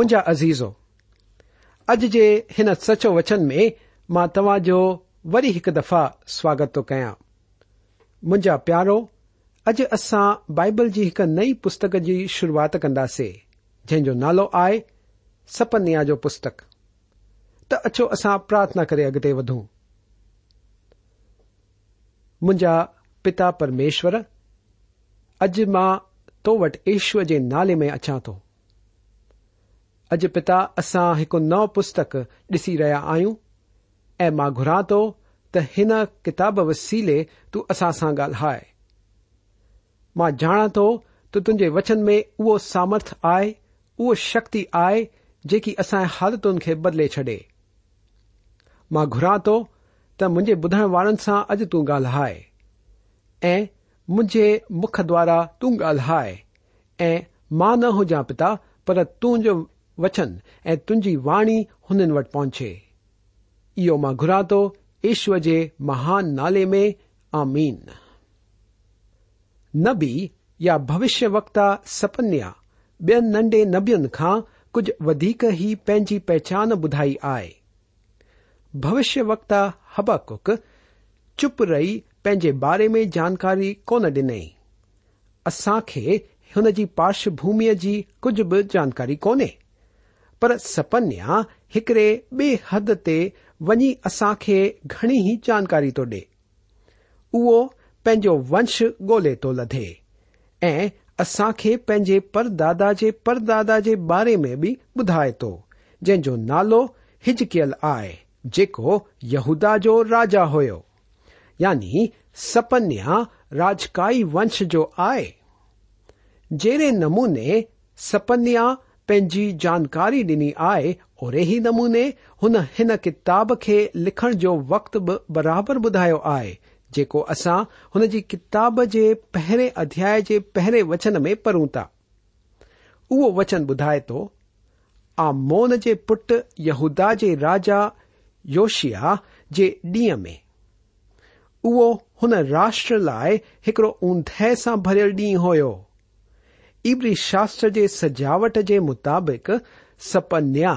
منجا عزیز ہوج کے ان سچو وچن میں تاجو وی ایک دفع سواگت تو كیا مجا پیارو اج اصا بائبل جی نئی پستق جی شروعات كندے جنو نالو آئی سپنیا جو پستق تو اچھوس پارتھنا كی اگتے ودوں پتا پرمیشر اج ماں تو وٹ ایشور كے نالے میں اچھا تو اج پا اصا ایک نو پستک ڈسی رہا آئیں اُراں تو تین کتاب وسیلے تساسا گالہ جانا تو تے وچن میں او سامرتھ آ شکتی آئے اصا حالتن کے بدلے چھڈے ماں گراں تو مجھے بدھن والن سا اج تالہ مجھے مکھ دوارا تالہ ہے ا ہوجا پتا پر تون جو وچن تن وا ونچے ایوا گرا تو ایشو کے مہان نالے میں آمین نبی یا بوشیہ وکتا سپنیا بی نڈے نبیوں کا کچھ ود ہی پہچان بدھائی آئے بوشیہ وکت ہباک چپ رہ پین بارے میں جانکاری کون ڈن اصا ہو پارشبمی کی کچھ بھی جانکاری کونیں पर सपन्या हिकड़े बे हद ते वञी असां खे घणी ई जानकारी थो ॾे उहो पंहिंजो वंश ॻोल्हे थो लधे ऐं असां खे पंहिंजे परदादा जे परदादा जे बारे में बि ॿुधाए थो जंहिं जो नालो हिजकियल आहे जेको यहूदा जो राजा हुयो यानी सपन्या राजकाई वंश जो आहे जहिड़े नमूने सपन्या पंहिंजी जानकारी डि॒नी आहे अेही नमूने हुन हिन किताब खे लिखण जो वक़्त बि बराबरि ॿुधायो आहे जेको असां हुन जी किताब जे पहिरें अध्याय जे पहिरें वचन में पढ़ूं था उहो वचन ॿुधाए थो आ मौन जे पुट यहूदा जे राजा योशिया जे ॾींहं में उहो हुन राष्ट्र लाइ हिकड़ो ऊंदहि सां भरियल ॾींहुं हुयो ابری شاستر کی سجاوٹ کے مطابق سپنیا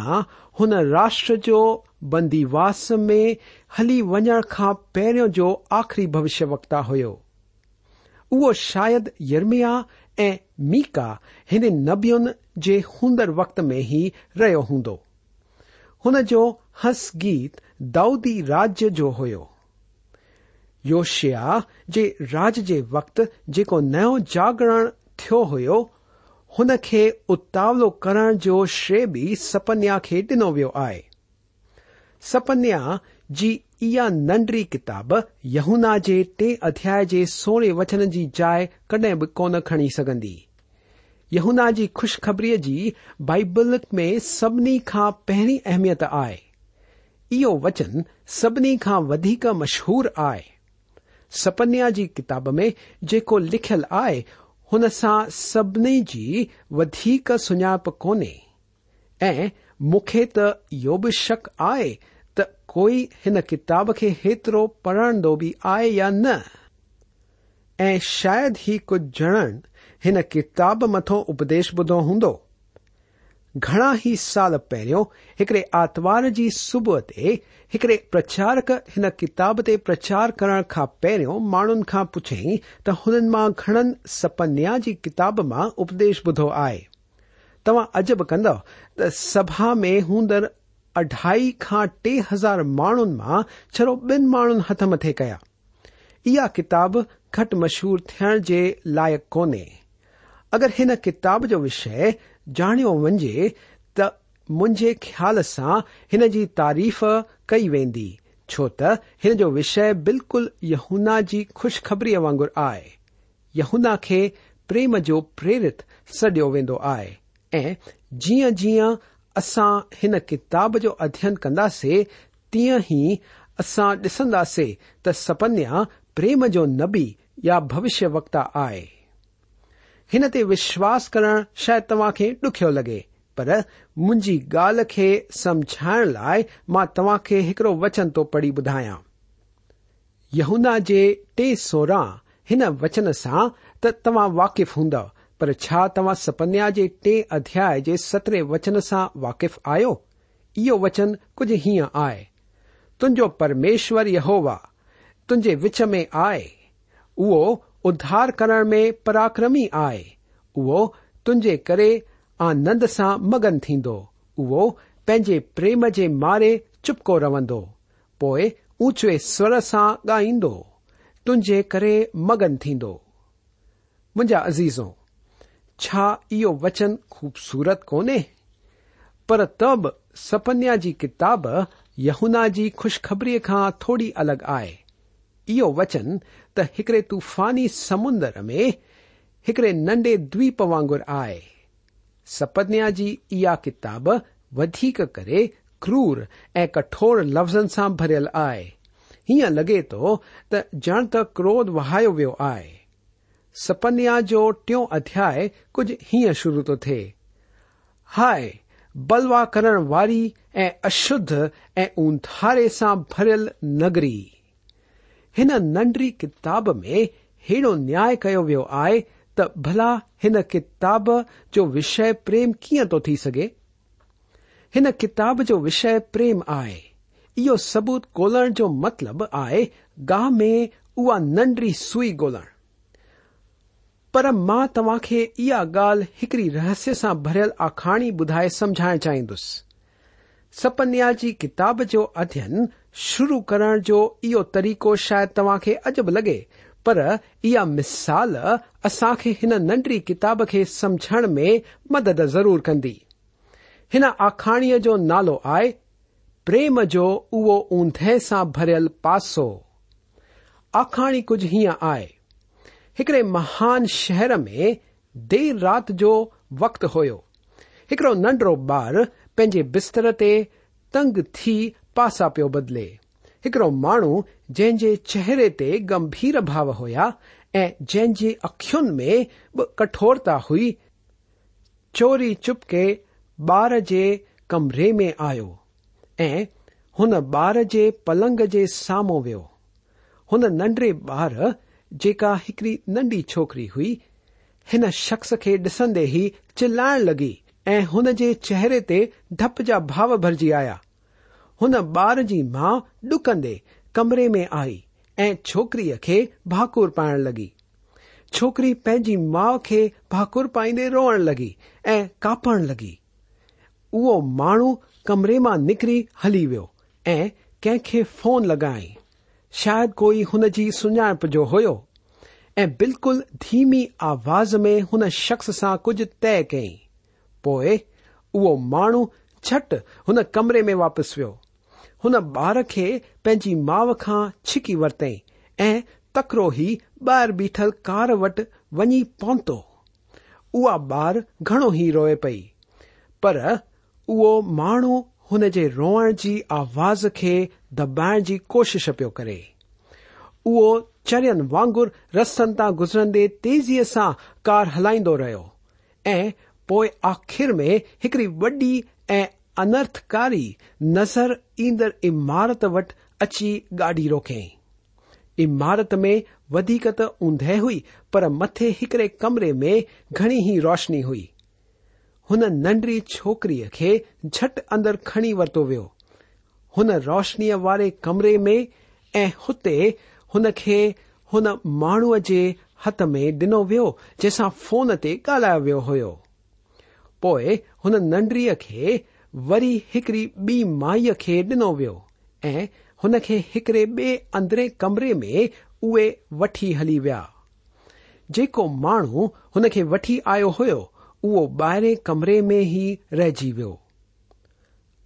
ان راشٹر جو بندیواس میں ہلی وجہ کا پہر جو آخری بوشیہ وقت ہوا یرمی میکا انبیون کے ہوں وقت میں ہی رہس گیت داؤدی راج جو ہوشیاہ راج کے وقت جو نو جاگر ہو ان اتاولو کر سپنیا کے ڈنو و سپنیا کی اعہ ننڈری کتاب یمنا کے ٹین ادیا سونے وچن کی جائ كڈ کون كھى كی ینا خوشخبری جائبل میں سبھی كا پہری اہمیت آ یہ وچن سی وشہر آئے سپنیا کتاب میں جو لل آ سبی ودی سونے تو بھی شک آئے ت کوئی ان کتاب کے ایترو پڑھ دو بھی آئے یا نا ہی کچھ جرن ان کتاب متو اپ بدھو ہوں گڑا ہی سال پہرو ایکڑے آرتوار کی جی صبح تڑے پرچارک ان کتاب تچار کرنے کا پہرو ماحوں کا پوچھیں تو ان گھن سیا کی جی کتاب ما اپدیش بدھو آئے تم اجب کندو ت سبا میں ہوں اڑائی خا ٹار ماحوں میں چڑو بن مان ہت مت کیا کتاب گٹ مشہور تھے لائق کونے اگر ان کتاب کا وشے ॼाणियो वञे त मुंहिंजे ख़्याल सां हिन जी तारीफ़ कई वेंदी छो त हिन जो विषय बिल्कुल यहूना जी खु़शख़बरीअ वांगुर आहे यहूना खे प्रेम जो प्रेरित सडि॒यो वेंदो आहे ऐं जीअं जीअं असां हिन किताब जो अध्ययन कंदासीं तीअं ई असां ॾिसंदासीं त सपन्या प्रेम जो नबी या भविष्य वक्ता आहे हिन ते विश्वास करणु शायदि तव्हां खे ॾुखियो लॻे पर मुंहिंजी ॻाल्हि खे समझाइण लाइ मां तव्हां खे हिकड़ो वचन थो पढ़ी ॿुधायां यहूदा जे टे सोरहं हिन वचन सां त तव्हां वाक़िफ़ हूंदव पर छा तव्हां सपन्या जे टे अध्याय जे सतरहें वचन सां वाक़िफ़ आहियो इहो वचन कुझु हीअं आहे तुंहिंजो परमेश्वर यहोवा तुंहिंजे विच में आहे उहो ادھار کرن میں پریاکرمی آئے تمے کرند سے مگن اجے پریم کے مارے چپکو رو اونچے سور سے گائی تر مگن مجھا عزیزوںچن خوبصورت کون پر تب سپنیا کی کتاب یہناہ کی خوشخبری کا تھوڑی الگ آئے وچن تکڑے طوفانی سمندر میں ایکڑے ننڈے دیپ واگر آئے سپنیا کی اع کتاب ویک کرے کرور اٹھوڑ لفظ برل آئے ہوں لگے تو جڑت کورو وہا وی سپنیا جو ٹھیک ادیا کھج ہی شروع تو تے ہائے بلوا کرن واری اشارے سا برل نگری ان ننڈری کتاب میں ایڑو نیا ویو آئے تلا ہن کتاب جو وشی پریم کیاں تو سگے ان کتاب جو وشی پریم آئے سبوت گولن مطلب آئے گاہ میں او نڈی سوئی گولن پر ماں توا گال ایکڑی رہسیہ سے بھر آخری بدھائے سمجھنا چاہیس سپنیا کی کتاب جو ادھین शुरू करण जो इहो तरीक़ो शायदि तव्हां खे अजब बि लॻे पर इहा मिसाल असां खे हिन नंढी किताब खे समझण में मदद ज़रूर कंदी हिन आखाणीअ जो नालो आहे प्रेम जो उहो ऊंदहि सां भरियल पासो आखाणी कुझ हीअं आहे हिकड़े महान शहर में देर रात जो वक़्तु हुयो हिकड़ो नंढड़ो ॿार पंहिंजे बिस्तर ते तंग थी پاسا پی بدلے ایک مو جی چہرے تمبھیر بھاؤ ہوا جن اخیون میں بٹورتا ہوئی چوری چپکے بار جمرے میں آ پلگ کے سامو ون ننڈے بار جکاڑی ننڈی چوکری ہوئی اس شخص کے ڈسندے ہی چلائ لگی اُن کے چہرے تپ جا بھاؤ برجی آیا हुन ॿार जी माउ डुकंदे कमरे में आई ऐं छोकरीअ खे भाकुर पाइण लॻी छोकरी पंहिंजी माउ खे भाकुर पाईंदे रोअण लॻी ऐं कापण लॻी उहो माण्हू कमरे मां निकिरी हली वियो ऐं कंहिंखे फोन लॻाई शायदि कोई हुन जी सुञाणप जो हुयो ऐं बिल्कुल धीमी आवाज़ में हुन शख़्स सां कुझु तय कई पोए उहो माण्हू झट हुन कमरे में वापसि वियो हुन ॿार खे पंहिंजी माउ खां छिकी वरितईं ऐं तकड़ो ई ॿाहिरि बीठल कार वटि वञी पहुतो उहा ॿार घणो ई रोए पई पर उहो माण्हू हुन जे रोअण जी आवाज़ खे दॿाइण जी कोशिश पियो करे उहो चरियनि वांगुर रस्तनि तां गुज़रंदे तेज़ीअ सां कार हलाईंदो रहियो ऐं पोए आख़िर में हिकड़ी वॾी ऐं انرتھ کاری نزر اید عمارت وٹ اچی گاڑی روک امارت میں ویک تندہ ہوئی پر مت ایکڑے کمرے میں گنی ہی روشنی ہوئی ہووکری کے جھٹ ادر کنی ورتو گو ان روشنی والے کمرے میں ان ما ہت میں ڈنو و فون تی گالا وی ہوئی ہونڈی کے वरी हिकड़ी ॿी माईअ खे ॾिनो वियो ऐं हुन खे हिकड़े ॿिए अंदरें कमरे में उहे वठी हली विया जेको माण्हू हुन खे वठी आयो हुयो उहो ॿाहिरें कमरे में ई रहिजी वियो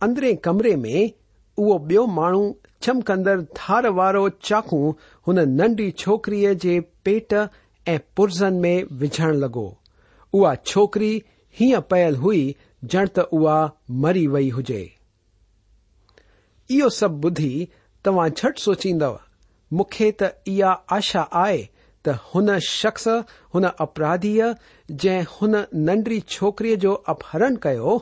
अंदरें कमरे में उहो ॿियो माण्हू चमकंदड़ थार वारो चाकू हुन नंढी छोकरीअ जे पेट ऐं पुर्ज़नि में विझण लॻो उहा छोकरी हीअं पयल हुई ॼण त उहा मरी वई हुजे इहो सभु ॿुधी तव्हां झटि सोचींदव मूंखे त इहा आशा आहे त हुन शख़्स हुन अपराधीअ जंहिं हुन नंढड़ी छोकिरीअ जो अपहरण कयो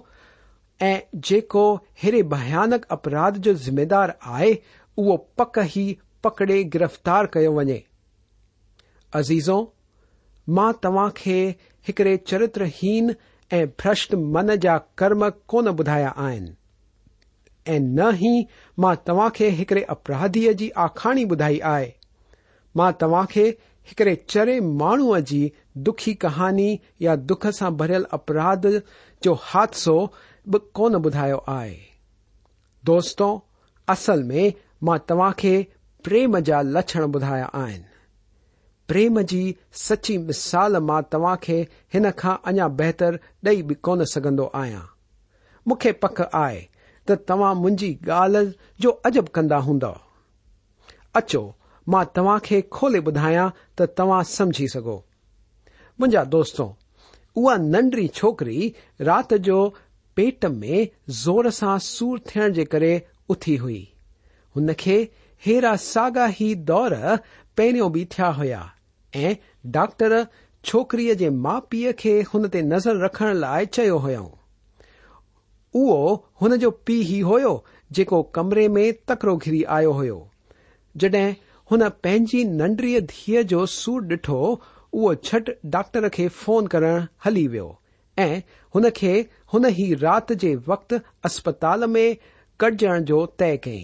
ऐं जेको हेड़े भयानक अपराध जो ज़िमेदार आहे उहो पक ई पकड़े गिरफ़्तार कयो वञे अज़ीज़ो मां तव्हां खे हिकड़े चरित्रहीन بشٹ من جا کرم کو بدھایا نہ ہی میں ایک اپراھی آخری جی بدھائی ہے ماں تا ایک چرے ماحو کی جی دکھی کہانی یا دکھ سے برل اپراھ جو حادثہ کو کون بدھا ہے دوستوں اصل میں تاخ جا لچھن بدھایا प्रेम जी सची मिसाल मां तव्हां खे हिन खां अञा बहितर ॾेई बि कोन सघंदो आहियां मूंखे पक आहे त तव्हां मुंहिंजी ॻाल्हि जो अजब कंदा हूंदो अचो मां तव्हां खे खोले ॿुधायां त तव्हां समझी सघो मुंहिंजा दोस्तो उहा नंढड़ी छोकिरी रात जो पेट में ज़ोर सां सूर थियण जे करे उथी हुई हुन खे हेरा साॻा ई दौर पहिरियों बि थिया हुया ऐं डॉक्टर छोकिरीअ जे माउ पीउ खे हुन ते नज़र रखण लाइ चयो हुयऊं उहो हुन जो पीउ ई हुयो जेको कमरे में तकड़ो घिरी आयो होयो जड॒हिं हुन पंहिंजी नंढड़ीअ धीअ जो सूर डि॒ठो उहो छट डॉक्टर खे फोन करण हली वियो ऐं हुन खे हुन ई रात जे वक़्तु अस्पताल में कटजण जो तय कई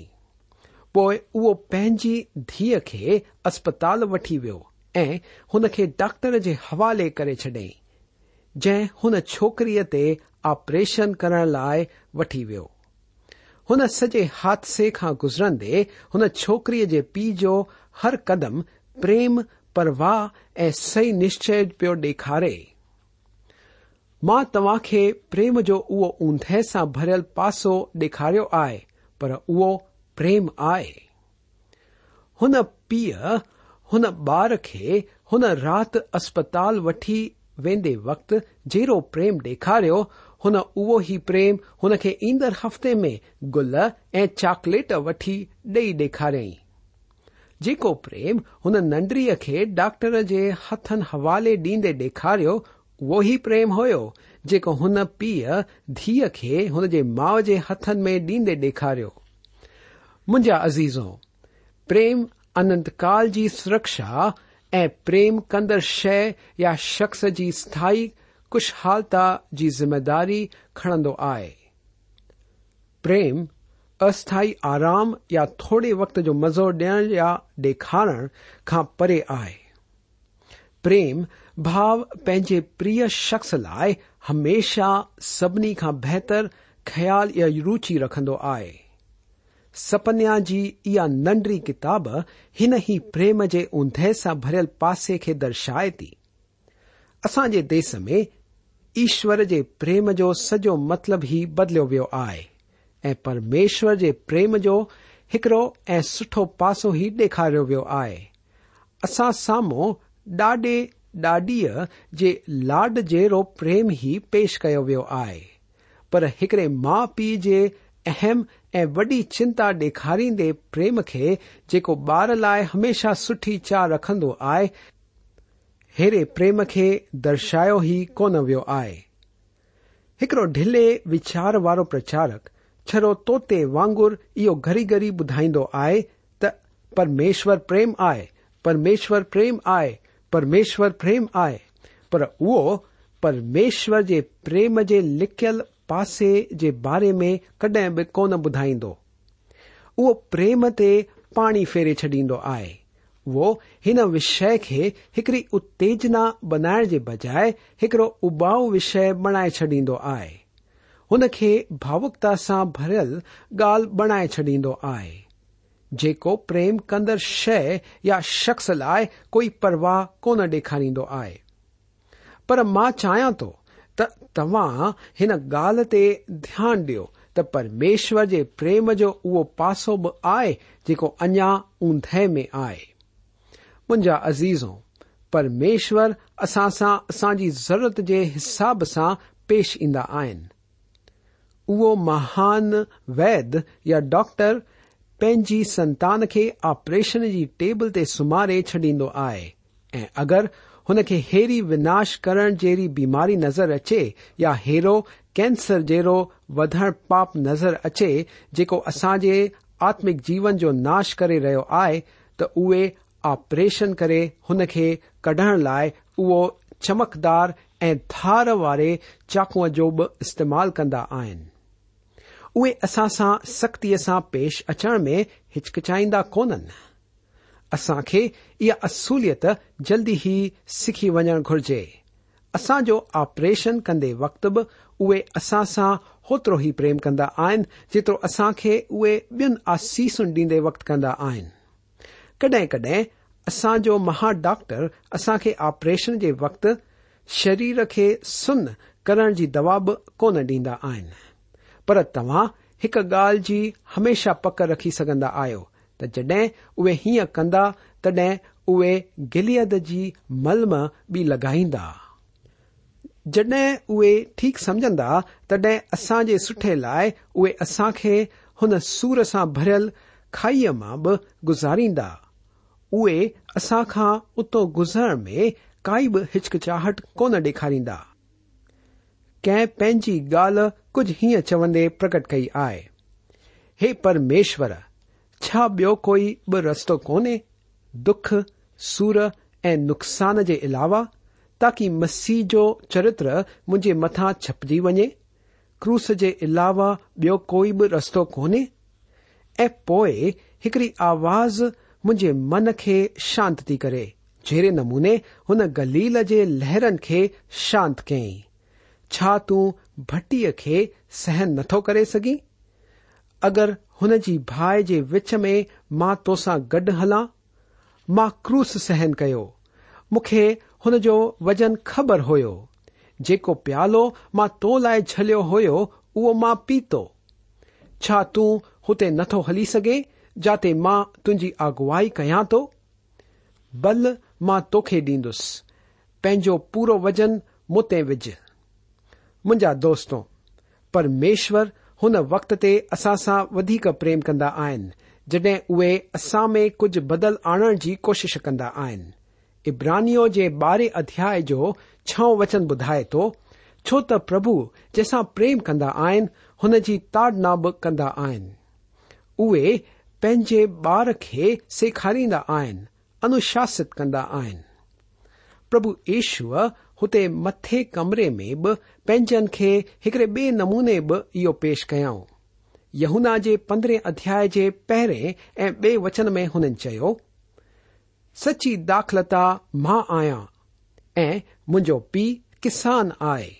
पोइ उहो पंहिंजी धीअ खे अस्पताल वठी वियो ऐं हुन खे डॉक्टर जे हवाले करे छॾियईं जंहिं हुन छोकरीअ ते ऑपरेशन करण लाइ वठी वियो हुन सॼे हादसे खां गुज़रंदे हुन छोकरीअ जे पीउ जो हर कदम प्रेम परवाह ऐं सही निश्चय पियो ॾेखारे मां तव्हां खे प्रेम जो उहो ऊंधहि सां भरियल पासो ॾेखारियो आहे पर उहो प्रेम आहे हुन पीउ ان بار کےت اسپتال وی وے وقت جڑ پریم ڈار او ہی پریم ایند ہفتے میں گل ای چاکلٹ ڈی دکھاری جو پریم ان نڈری ڈاکٹر کے ہتن حوالے ڈیندے ڈکھارو وہ پریم ہو پی دھی کے انجی ماؤ کے ہاتن میں ڈیدے ڈکھاروزیز پریم انتکال کی جی سرخا پریم کندر شا شخص کی جی استھائی کشحالت کی جی جمےداری کڑند آئے پریم اسی آرام یا تھوڑے وقت جو مزو ڈیڑھ یا ڈکھارن کا پرے آئے پریم بھاو پے پری شخص لائے ہمیشہ سبنی کا بہتر خیال یا روچی رکھے सपन्या जी इहा नंढड़ी किताब हिन ई प्रेम जे ऊंदहि सां भरियल पासे खे दर्शाए थी जे देस में ईश्वर जे प्रेम जो सॼो मतिलब ई बदलियो वियो आहे ऐं परमेश्वर जे प्रेम जो हिकड़ो ऐं सुठो पासो ई ॾेखारियो वियो आहे असां साम्हूं ॾाॾे ॾाॾीअ जे लाड जहिड़ो प्रेम ई पेश कयो वियो आहे पर हिकड़े माउ पीउ जे अहम ای وڈی چنتا دکھاری پریم کے جی بار لائے ہمیشہ سٹھی چا رکھ آئے ایرے پریم کے درشایا ہی کون وی آئے ایکڑو ڈیلے وچار والو پرچارک چرو تو واگر یہ گری گھری بھائی آئے ت پرمیشور پریم آئے پرمیشور پریم آئے پرمیشور پریم آئے پر او پرمیشور کے پریم لکھ पासे जे बारे में कडहिं बि कोन ॿुधाईंदो उहो प्रेम ते पाणी फेरे छॾींदो आहे वो हिन विषय खे हिकड़ी उत्तेजना बनाइण जे बजाए हिकड़ो उबाऊ विषय बणाए छॾींदो आहे हुन खे भावुकता सां भरियल ॻाल्हि बणाए छॾींदो आहे जेको प्रेम कंदड़ शइ या शख़्स लाइ कोई परवाह कोन ॾेखारींदो आहे पर मां चाहियां थो तव्हां हिन ॻाल्हि ते ध्यानु ॾियो त परमेश्वर जे प्रेम जो उहो पासो बि आहे जेको अञा ऊंदहि में आहे मुंहिंजा अज़ीज़ो परमेश्वर असां सां असांजी ज़रूरत जे हिसाब सां पेश ईंदा आहिनि उहो महान वैद या डॉक्टर पंहिंजी संतान खे ऑपरेशन जी टेबल ते सुम्हारे छॾींदो आहे ऐं अगरि हुन खे हेरी विनाश करण जहिड़ी बीमारी नज़र अचे या हेरो कैंसर जहिड़ो वधण पाप नज़र अचे जेको असां जे आत्मिक जीवन जो नाश करे रहियो आहे त उहे ऑपरेशन करे हुन खे कढण लाइ उहो चमकदार ऐं धार वारे चाकूअ जो बि इस्तेमालु कंदा आहिनि उहे असां सां सख़्तीअ सां पेश अचण में हिचकिचाईंदा कोन्हनि असां खे इहा असूलियत जल्दी ई सिखी वञणु घुर्जे असां जो ऑपरेशन कंदे वक़्त बि उहे असां सां होतिरो ई प्रेम कंदा आहिनि जेतिरो असां खे उहे ॿियनि आसीसुनि ॾींदे वक़्तु कंदा आहिनि आन कड असां जो महा डॉक्टर असां खे ऑपरेशन जे वक़्तु शरीर खे सुन करण जी दवा बि कोन ॾींदा आहिनि पर तव्हां हिकु ॻाल्हि जी हमेशा पक रखी सघंदा आहियो त जॾहिं उहे हीअं कंदा तॾहिं उहे गिलियत जी मलम बि लॻाईंदा जॾहिं उहे ठीक समझंदा तडहिं असां जे सुठे लाइ उहे असां खे हुन सूर सां भरियल खाईअ मां बि गुज़ारींदा उहे असां खां उतो गुज़रण में काई बि हिचकिचाहट कोन डे॒खारींदा कंहिं पंहिंजी ॻाल्हि कुझ हीअं चवंदे प्रकट कई आहे हे परमेश्वर کوئی ب رست کو دکھ سر اقسان کے علاوہ تاکی مسیح جو چرتر مجھے مت چھپی وجے کرس کے الاوہ بو کوئی بھی رست کو پوئڑی آواز مجھے من کے شانت کریں جہ نمونے ان گلیل کے لہرن کے شانت کئی تٹی کے سہن نتو کرے سکیں اگر ہوئے جیچ میں ما تو گڈ ہلا ما کر سہن کیا مخ وجن خبر ہویالو ما تو لائے جلو ہوا پیتو تت نتو ہلی سکے جاتے ماں تھی آگواہی كیا تو بل ما تو ڈیدس پنجو پورا وجن موتے وجھ مجھا دوستوں پر میشور हुन वक़्त ते असां सां वधीक प्रेम कंदा आहिनि जड॒हिं उहे असां में कुझु बदल आणण जी कोशिश कंदा आहिनि इब्रानियो जे ॿारहें अध्याय जो छो वचन ॿुधाए थो छो त प्रभु जंहिंसां प्रेम कंदा आहिनि हुन जी ताड़ना बि कंदा आहिनि उहे पंहिंजे ॿार खे सेखारींदा आहिनि अनुशासित कंदा आहिनि प्रभु ईश्वर हुते मथे कमरे में बि पंहिंजनि खे हिकड़े ॿिए नमूने बि इहो पेश कयाऊं यहूना जे पंद्रहें अध्याय जे पहिरें ऐं बे॒ वचन में हुननि चयो सची दाख़लता मां आहियां ऐं मुंहिंजो पीउ किसान आहे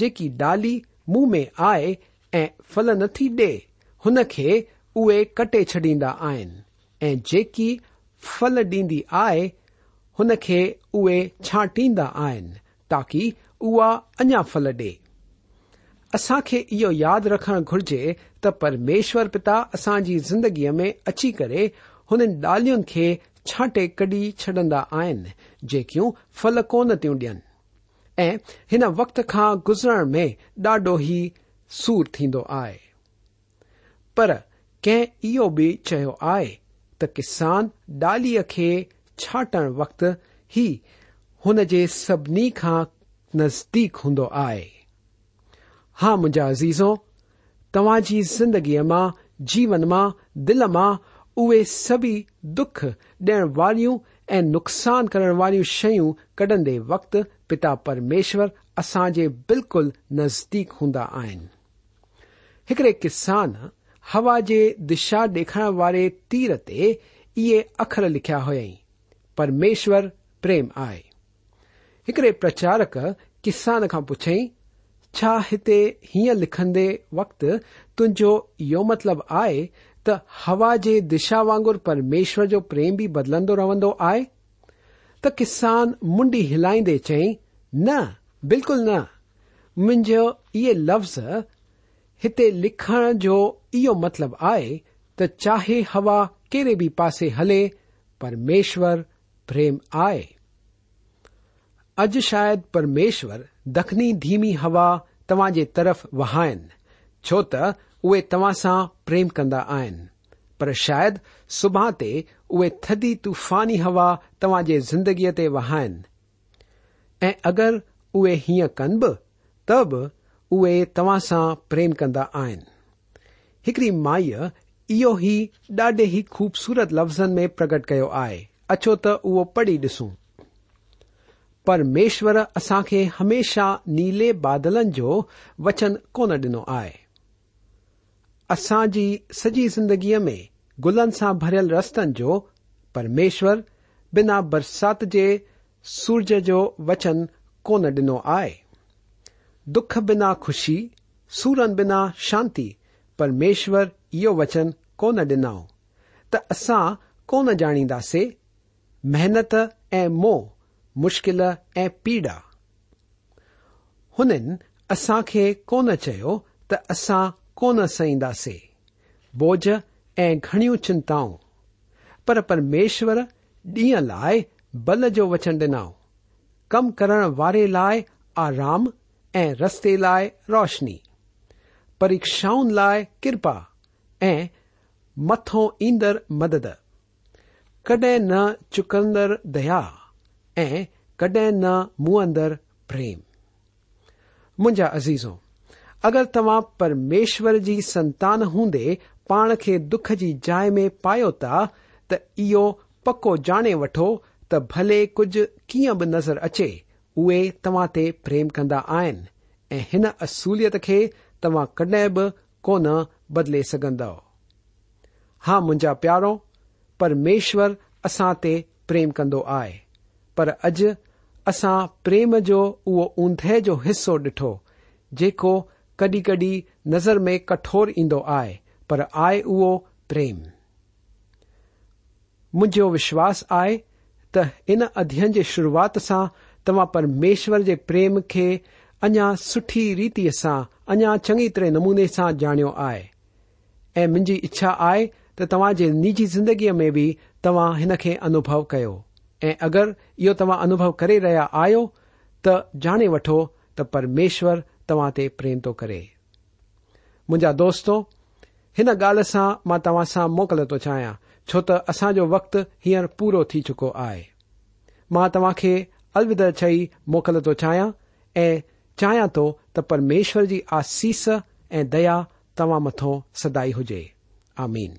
जेकी डाली मुंह में आए ऐं फल नथी डे हुन खे उहे कटे छॾींदा आहिनि ऐं जेकी फल ॾींदी आहे हुन खे उहे छांटींदा आहिनि ताकी उहा अञा फल ॾे असां खे इहो यादि रखणु घुर्जे त परमेश्वर पिता असांजी ज़िंदगीअ में अची करे हुननि डालियुनि खे छांटे कढी छॾंदा आहिनि जेकियूं फल कोन थियूं ॾियनि ऐं हिन वक़्त खां गुज़रण में ॾाढो ई सूर थींदो आहे पर कंहिं इहो बि चयो आहे त किसान डालीअ खे छाटण वक़्तु ई ان کے سبھی نزدیک ہنو آئی ہاں منجا عزیزوں تا جی زندگی میں جیون دل میں اے سبھی دکھ دسان کرنوار شڈے وقت پتا پرمیشور اصاج بالکل نزدیک ہند آن ایک کسان ہا ج دشا ڈکھر والے تیر تے اخر لکھا ہوئی پرمیشور پریم آئے हिकड़े प्रचारक किसान खां पुछियई छा हिते हीअं लिखंदे वक़्तु तुंहिंजो इहो मतिलबु आहे त हवा जे दिशा वांगुर परमेश्वर जो प्रेम बि बदलंदो रहंदो आहे त किसान मुंडी हिलाईंदे चई न बिल्कुल न मुंहिंजो इहे लफ़्ज़ हिते लिखण जो इहो मतिलब आहे त चाहे हवा कहिड़े बि पासे हले परमेश्वर प्रेम आहे اج شاید پرمیشور دکھنی دھیمی ہوا تماجی ترف وہائن چوت تا پریم كندا پر شاید سبحہ تی اوے تھدی طوفانی ہب تا جگی وہائن اگر اوے ہيں كنب تب او تا پیم كند اوڑى مائي ايو ہى ڈاڈے ہى خوبصورت لفظن ميں پگٹ كيو اچھو تڑى ڈسوں پرمیشورس ہمیشہ نیلے بادل جو وچن کون ڈنوائے اصا جی سجی زندگی میں گلن سے برل رستن جو پرمیشور بنا برسات کے سرج جو وچن کون ڈنو آئے دکھ بنا خوشی سورن بنا شانت پرمیشور یہ وچن کون ڈنو تسا کوانیدے محنت ای موہ मुश्किल ऐं पीड़ा हुननि असां खे कोन चयो त असां कोन सहींदासीं बोझ ऐं घणियूं चिंताऊं पर परमेश्वर ॾींहं लाइ बल जो वचन ॾिनऊं कम करण वारे लाइ आराम ऐं रस्ते लाइ रोशनी परीक्षाउनि लाइ किरपा ऐं मथो ईंदड़ मदद कड॒हिं न चुकंदड़ दया ऐं कड॒ न मुंह अंदर प्रेम मुंहिंजा अज़ीज़ो अगरि तव्हां परमेश्वर जी संतान हूंदे पाण खे दुख जी जाइ में पायो था त इहो पको ॼाणे वठो त भले कुझु कीअं बि नज़र अचे उहे तव्हां ते प्रेम कंदा आहिनि ऐं हिन असूलियत खे तव्हां कडहिं बि कोन बदले सघंदव हा मुंहिंजा प्यारो परमेश्वर असां ते प्रेम कंदो आहे पर अॼु असां प्रेम जो उहो उंदहि जो हिसो ॾिठो जेको कॾहिं कॾहिं नज़र में कठोर ईंदो आहे पर आहे उहो प्रेम मुंहिंजो विश्वास आहे त इन अध्ययन जे शुरूआत सां तव्हां परमेश्वर जे प्रेम खे अञा सुठी रीति सां अञा चङी तरह नमूने सां ॼाणियो आहे ऐं मुंहिंजी इच्छा आहे त तव्हां जे निजी ज़िंदगीअ में बि तव्हां हिन खे अनुभव कयो ऐं अगरि इहो तव्हां अनुभव करे रहिया आहियो त ॼाणे वठो त परमेश्वर तव्हां ते प्रेम थो करे मुंहिंजा दोस्तो हिन ॻाल्हि सां मां तव्हां सां मोकल थो चाहियां छो त असांजो वक़्तु हींअर पूरो थी चुको आहे मां तव्हां खे अलविदा चई मोकल थो चाहियां ऐं चाहियां थो त परमेश्वर जी आसीस ऐं दया तव्हां मथो सदाई हुजे आमीन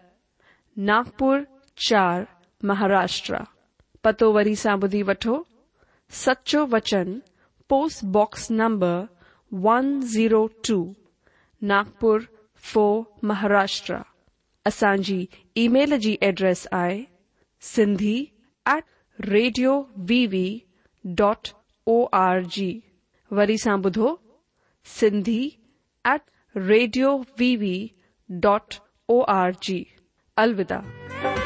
ناگپر چار مہاراشٹر پتو وی سا بدھی وٹو سچو وچن post box number one zero two Nagpur four Maharashtra اچانى email كى جی address آئى sat radio view dot O R G ودھو sat radio V V dot O R G جی۔ अलविदा